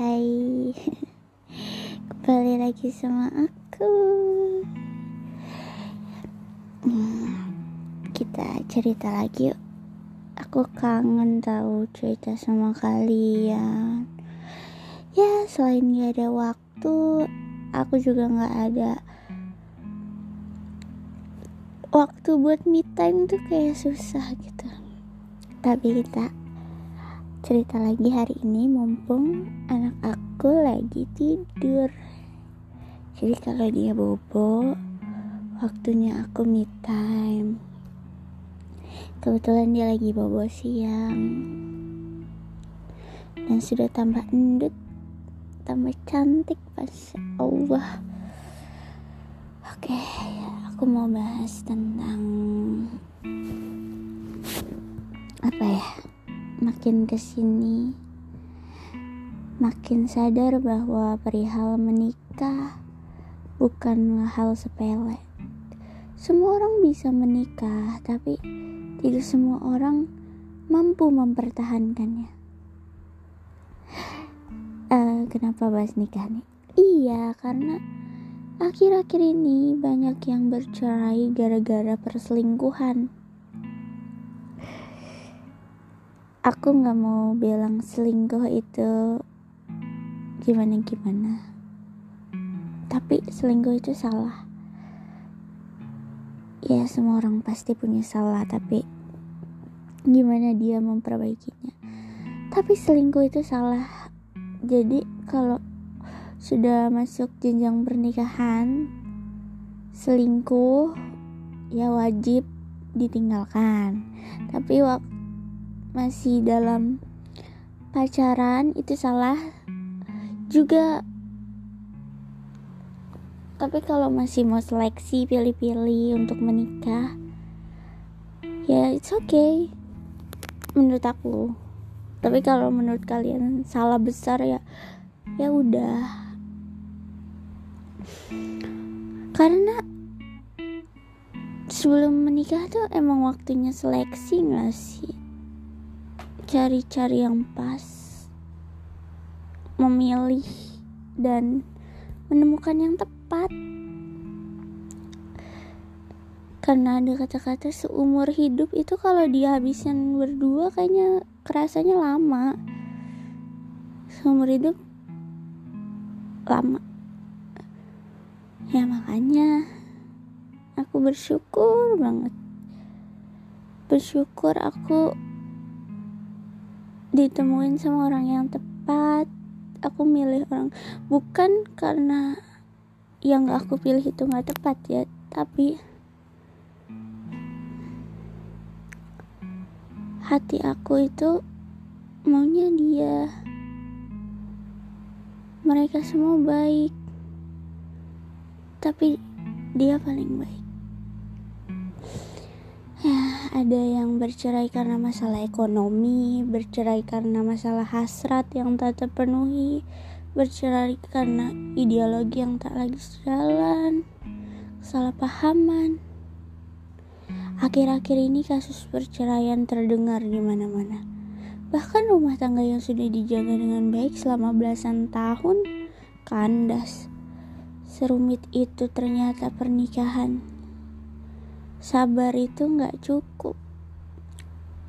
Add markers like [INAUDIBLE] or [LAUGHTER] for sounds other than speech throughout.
Hai. [LAUGHS] Kembali lagi sama aku. Hmm, Kita cerita lagi yuk. Aku kangen tahu cerita sama kalian. Ya selain gak ada waktu Aku juga gak ada Waktu buat me time tuh kayak susah gitu. Tapi kita cerita lagi hari ini. Mumpung anak aku lagi tidur. Jadi kalau dia bobo. Waktunya aku me time. Kebetulan dia lagi bobo siang. Dan sudah tambah endut tambah cantik pas Allah. Oke aku mau bahas tentang apa ya makin ke sini makin sadar bahwa perihal menikah bukanlah hal sepele. Semua orang bisa menikah, tapi tidak semua orang mampu mempertahankannya. Uh, kenapa bahas nikah nih? Iya, karena akhir-akhir ini banyak yang bercerai gara-gara perselingkuhan aku nggak mau bilang selingkuh itu gimana gimana tapi selingkuh itu salah. Ya semua orang pasti punya salah tapi gimana dia memperbaikinya? Tapi selingkuh itu salah. Jadi kalau sudah masuk jenjang pernikahan selingkuh ya wajib ditinggalkan. Tapi waktu masih dalam pacaran itu salah. Juga tapi kalau masih mau seleksi pilih-pilih untuk menikah ya it's okay. Menurut aku. Tapi kalau menurut kalian salah besar ya ya udah. Karena sebelum menikah tuh emang waktunya seleksi gak sih cari-cari yang pas, memilih dan menemukan yang tepat. Karena ada kata-kata seumur hidup itu kalau dihabiskan berdua kayaknya kerasanya lama. Seumur hidup lama. Ya makanya aku bersyukur banget. Bersyukur aku ditemuin sama orang yang tepat. Aku milih orang bukan karena yang gak aku pilih itu gak tepat ya tapi hati aku itu maunya dia. Mereka semua baik tapi dia paling baik ada yang bercerai karena masalah ekonomi, bercerai karena masalah hasrat yang tak terpenuhi, bercerai karena ideologi yang tak lagi sejalan, kesalahpahaman. Akhir-akhir ini kasus perceraian terdengar di mana-mana. Bahkan rumah tangga yang sudah dijaga dengan baik selama belasan tahun kandas. Serumit itu ternyata pernikahan sabar itu nggak cukup.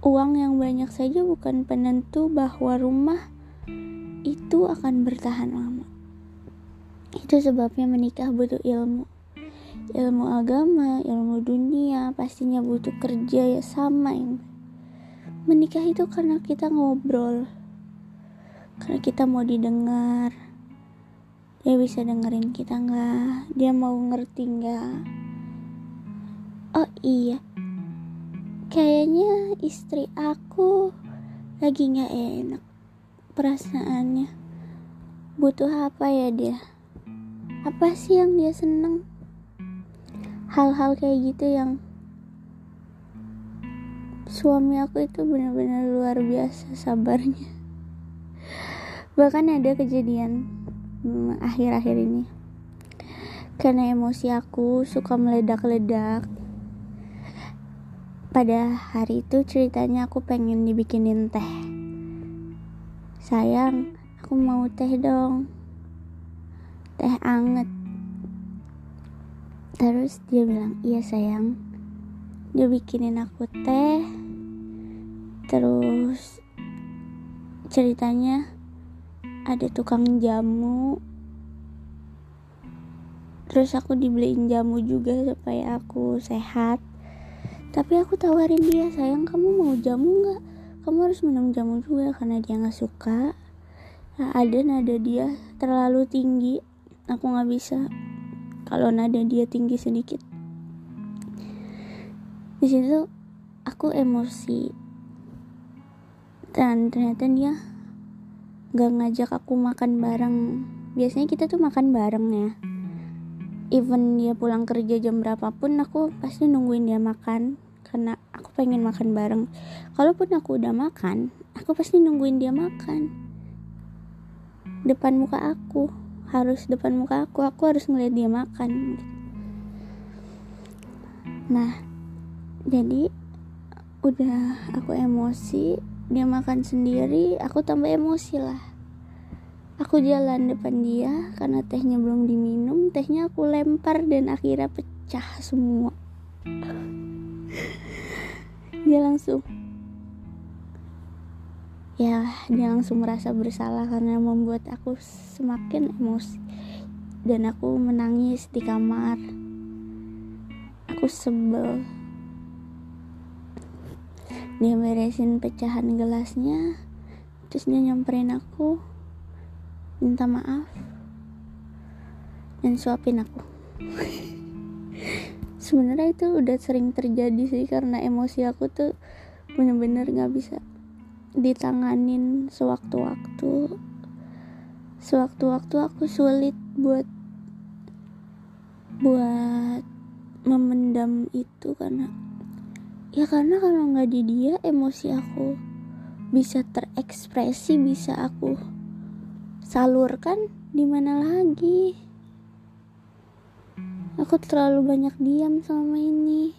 Uang yang banyak saja bukan penentu bahwa rumah itu akan bertahan lama. Itu sebabnya menikah butuh ilmu. Ilmu agama, ilmu dunia, pastinya butuh kerja ya sama yang menikah itu karena kita ngobrol. Karena kita mau didengar. Dia bisa dengerin kita nggak? Dia mau ngerti nggak? Oh iya, kayaknya istri aku lagi gak enak perasaannya. Butuh apa ya dia? Apa sih yang dia seneng? Hal-hal kayak gitu yang suami aku itu benar-benar luar biasa sabarnya. [LAUGHS] Bahkan ada kejadian hmm, akhir-akhir ini karena emosi aku suka meledak-ledak pada hari itu ceritanya aku pengen dibikinin teh. Sayang aku mau teh dong. Teh anget. Terus dia bilang iya sayang. Dia bikinin aku teh. Terus ceritanya ada tukang jamu. Terus aku dibeliin jamu juga supaya aku sehat tapi aku tawarin dia sayang kamu mau jamu nggak? Kamu harus minum jamu juga karena dia nggak suka. Nah, ada nada dia terlalu tinggi. Aku nggak bisa. Kalau nada dia tinggi sedikit. Di situ aku emosi. Dan ternyata dia nggak ngajak aku makan bareng. Biasanya kita tuh makan bareng ya even dia pulang kerja jam berapapun aku pasti nungguin dia makan. Karena aku pengen makan bareng. Kalaupun aku udah makan aku pasti nungguin dia makan. Depan muka aku harus depan muka aku aku harus ngeliat dia makan. Nah jadi udah aku emosi dia makan sendiri aku tambah emosi lah Aku jalan depan dia karena tehnya belum diminum, tehnya aku lempar dan akhirnya pecah semua. [LAUGHS] Dia langsung ya dia langsung merasa bersalah karena membuat aku semakin emosi dan aku menangis di kamar. Aku sebel. Dia beresin pecahan gelasnya, terus dia nyamperin aku minta maaf. Dan suapin aku. [LAUGHS] Sebenarnya itu udah sering terjadi sih karena emosi aku tuh bener-bener gak bisa ditanganin sewaktu-waktu. Sewaktu-waktu aku sulit buat buat memendam itu karena ya karena kalau nggak di dia emosi aku bisa terekspresi bisa aku salurkan di mana lagi. Aku terlalu banyak diam selama ini.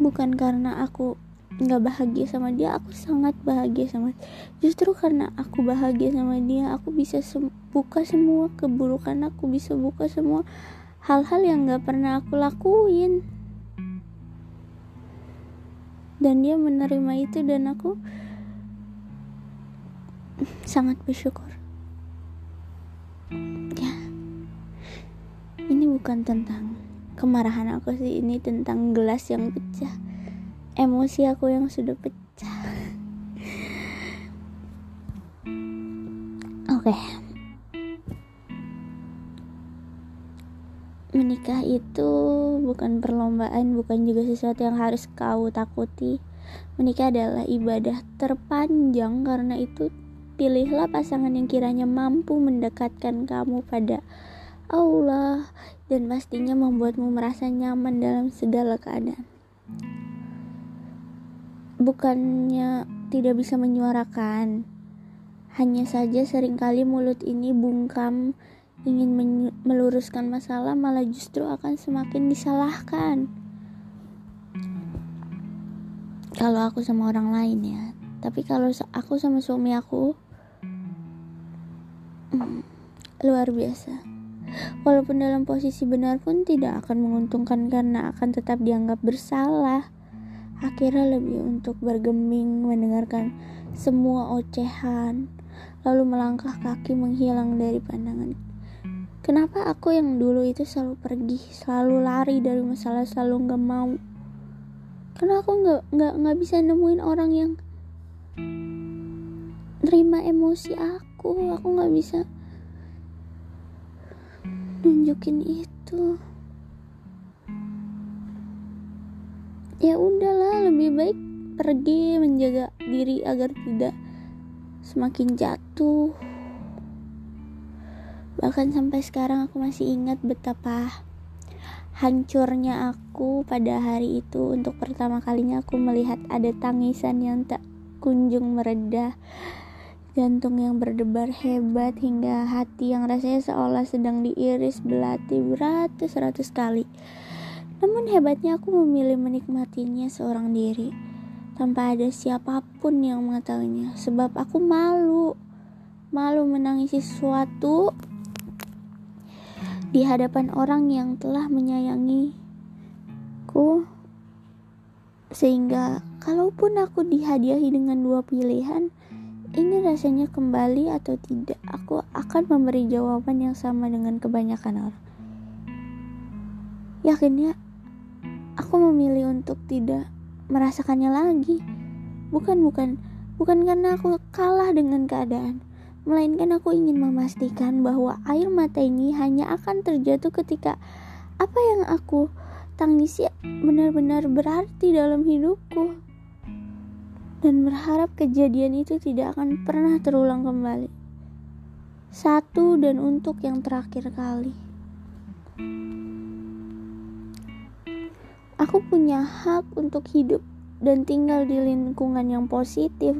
Bukan karena aku nggak bahagia sama dia aku sangat bahagia sama justru karena aku bahagia sama dia aku bisa sem buka semua keburukan aku bisa buka semua hal-hal yang nggak pernah aku lakuin. Dan dia menerima itu dan aku sangat bersyukur. Ya. Ini bukan tentang kemarahan aku sih ini tentang gelas yang pecah. Emosi aku yang sudah pecah. Oke. Okay. menikah itu bukan perlombaan bukan juga sesuatu yang harus kau takuti. Menikah adalah ibadah terpanjang karena itu Pilihlah pasangan yang kiranya mampu mendekatkan kamu pada Allah dan pastinya membuatmu merasa nyaman dalam segala keadaan. Bukannya tidak bisa menyuarakan, hanya saja sering kali mulut ini bungkam ingin meluruskan masalah malah justru akan semakin disalahkan. Kalau aku sama orang lain ya, tapi kalau aku sama suami aku, Luar biasa. Walaupun dalam posisi benar pun tidak akan menguntungkan karena akan tetap dianggap bersalah. Akhirnya lebih untuk bergeming mendengarkan semua ocehan, lalu melangkah kaki menghilang dari pandangan. Kenapa aku yang dulu itu selalu pergi, selalu lari dari masalah, selalu nggak mau? Karena aku nggak nggak nggak bisa nemuin orang yang nerima emosi aku aku nggak bisa nunjukin itu. Ya udahlah lebih baik pergi menjaga diri agar tidak semakin jatuh. Bahkan sampai sekarang aku masih ingat betapa hancurnya aku pada hari itu. Untuk pertama kalinya aku melihat ada tangisan yang tak kunjung meredah jantung yang berdebar hebat hingga hati yang rasanya seolah sedang diiris belati beratus-ratus kali. Namun hebatnya aku memilih menikmatinya seorang diri tanpa ada siapa pun yang mengetahuinya sebab aku malu. malu menangisi sesuatu di hadapan orang yang telah menyayangiku sehingga kalaupun aku dihadiahi dengan dua pilihan ingin rasanya kembali atau tidak aku akan memberi jawaban yang sama dengan kebanyakan orang. Yakinnya aku memilih untuk tidak merasakannya lagi. Bukan bukan bukan karena aku kalah dengan keadaan. Melainkan aku ingin memastikan bahwa air mata ini hanya akan terjatuh ketika apa yang aku tangisi benar-benar berarti dalam hidupku dan berharap kejadian itu tidak akan pernah terulang kembali. Satu dan untuk yang terakhir kali. Aku punya hak untuk hidup dan tinggal di lingkungan yang positif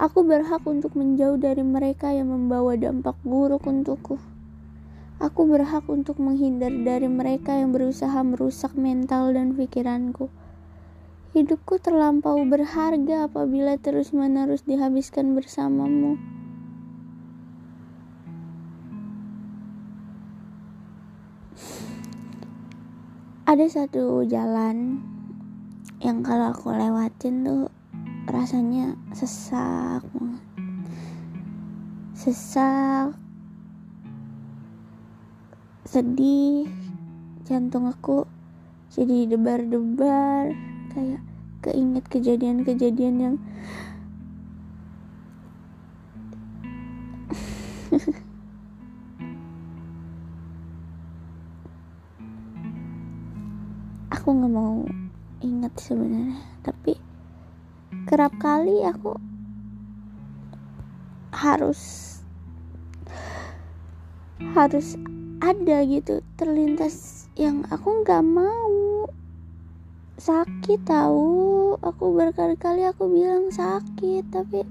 Aku berhak untuk menjauh dari mereka yang membawa dampak buruk untukku. Aku berhak untuk menghindar dari mereka yang berusaha merusak mental dan pikiranku. Hidupku terlampau berharga apabila terus-menerus dihabiskan bersamamu. Ada satu jalan yang kalau aku lewatin tuh rasanya sesak banget sesak sedih jantung aku jadi debar-debar kayak keinget kejadian-kejadian yang [LAUGHS] aku nggak mau ingat sebenarnya tapi kerap kali aku harus harus ada gitu terlintas yang aku nggak mau sakit tahu aku berkali-kali aku bilang sakit tapi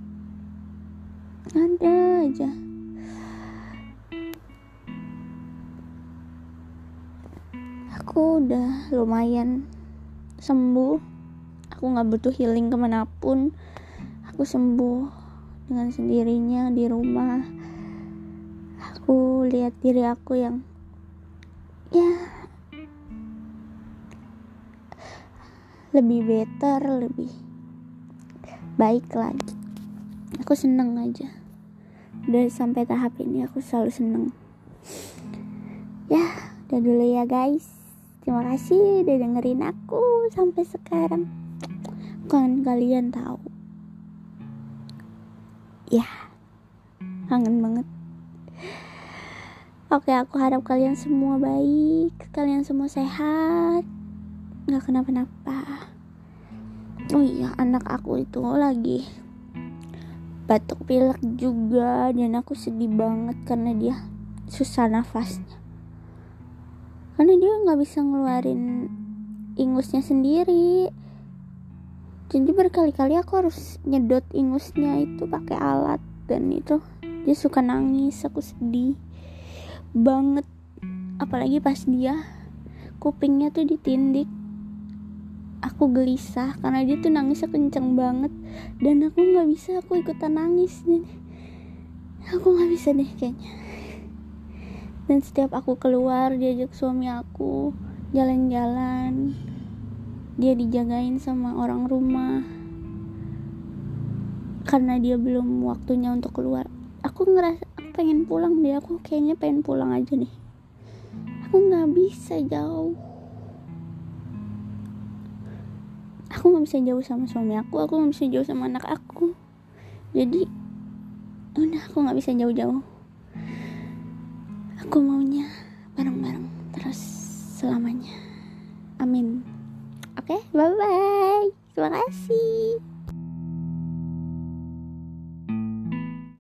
ada aja. Aku udah lumayan sembuh. Aku nggak butuh healing ke mana pun. Aku sembuh dengan sendirinya di rumah. Aku lihat diri aku yang ya lebih better lebih baik lagi. Aku seneng aja. Dari sampai tahap ini aku selalu seneng. Ya udah dulu ya guys. Terima kasih udah dengerin aku sampai sekarang. Kan kalian tahu. Ya kangen banget. Oke aku harap kalian semua baik kalian semua sehat nggak kenapa-napa. Oh iya anak aku itu lagi batuk pilek juga dan aku sedih banget karena dia susah nafasnya. Karena dia nggak bisa ngeluarin ingusnya sendiri. Jadi berkali-kali aku harus nyedot ingusnya itu pakai alat dan itu dia suka nangis aku sedih banget. Apalagi pas dia kupingnya tuh ditindik aku gelisah karena dia tuh nangisnya kenceng banget. Dan aku nggak bisa aku ikutan nangis nih. Aku nggak bisa deh kayaknya. Dan setiap aku keluar diajak suami aku jalan-jalan dia dijagain sama orang rumah. Karena dia belum waktunya untuk keluar. Aku ngerasa aku pengen pulang deh. Aku kayaknya pengen pulang aja nih aku nggak bisa jauh aku nggak bisa jauh sama suami aku aku nggak bisa jauh sama anak aku jadi udah aku nggak bisa jauh-jauh aku maunya bareng-bareng terus selamanya amin Oke, okay? bye bye. Terima kasih.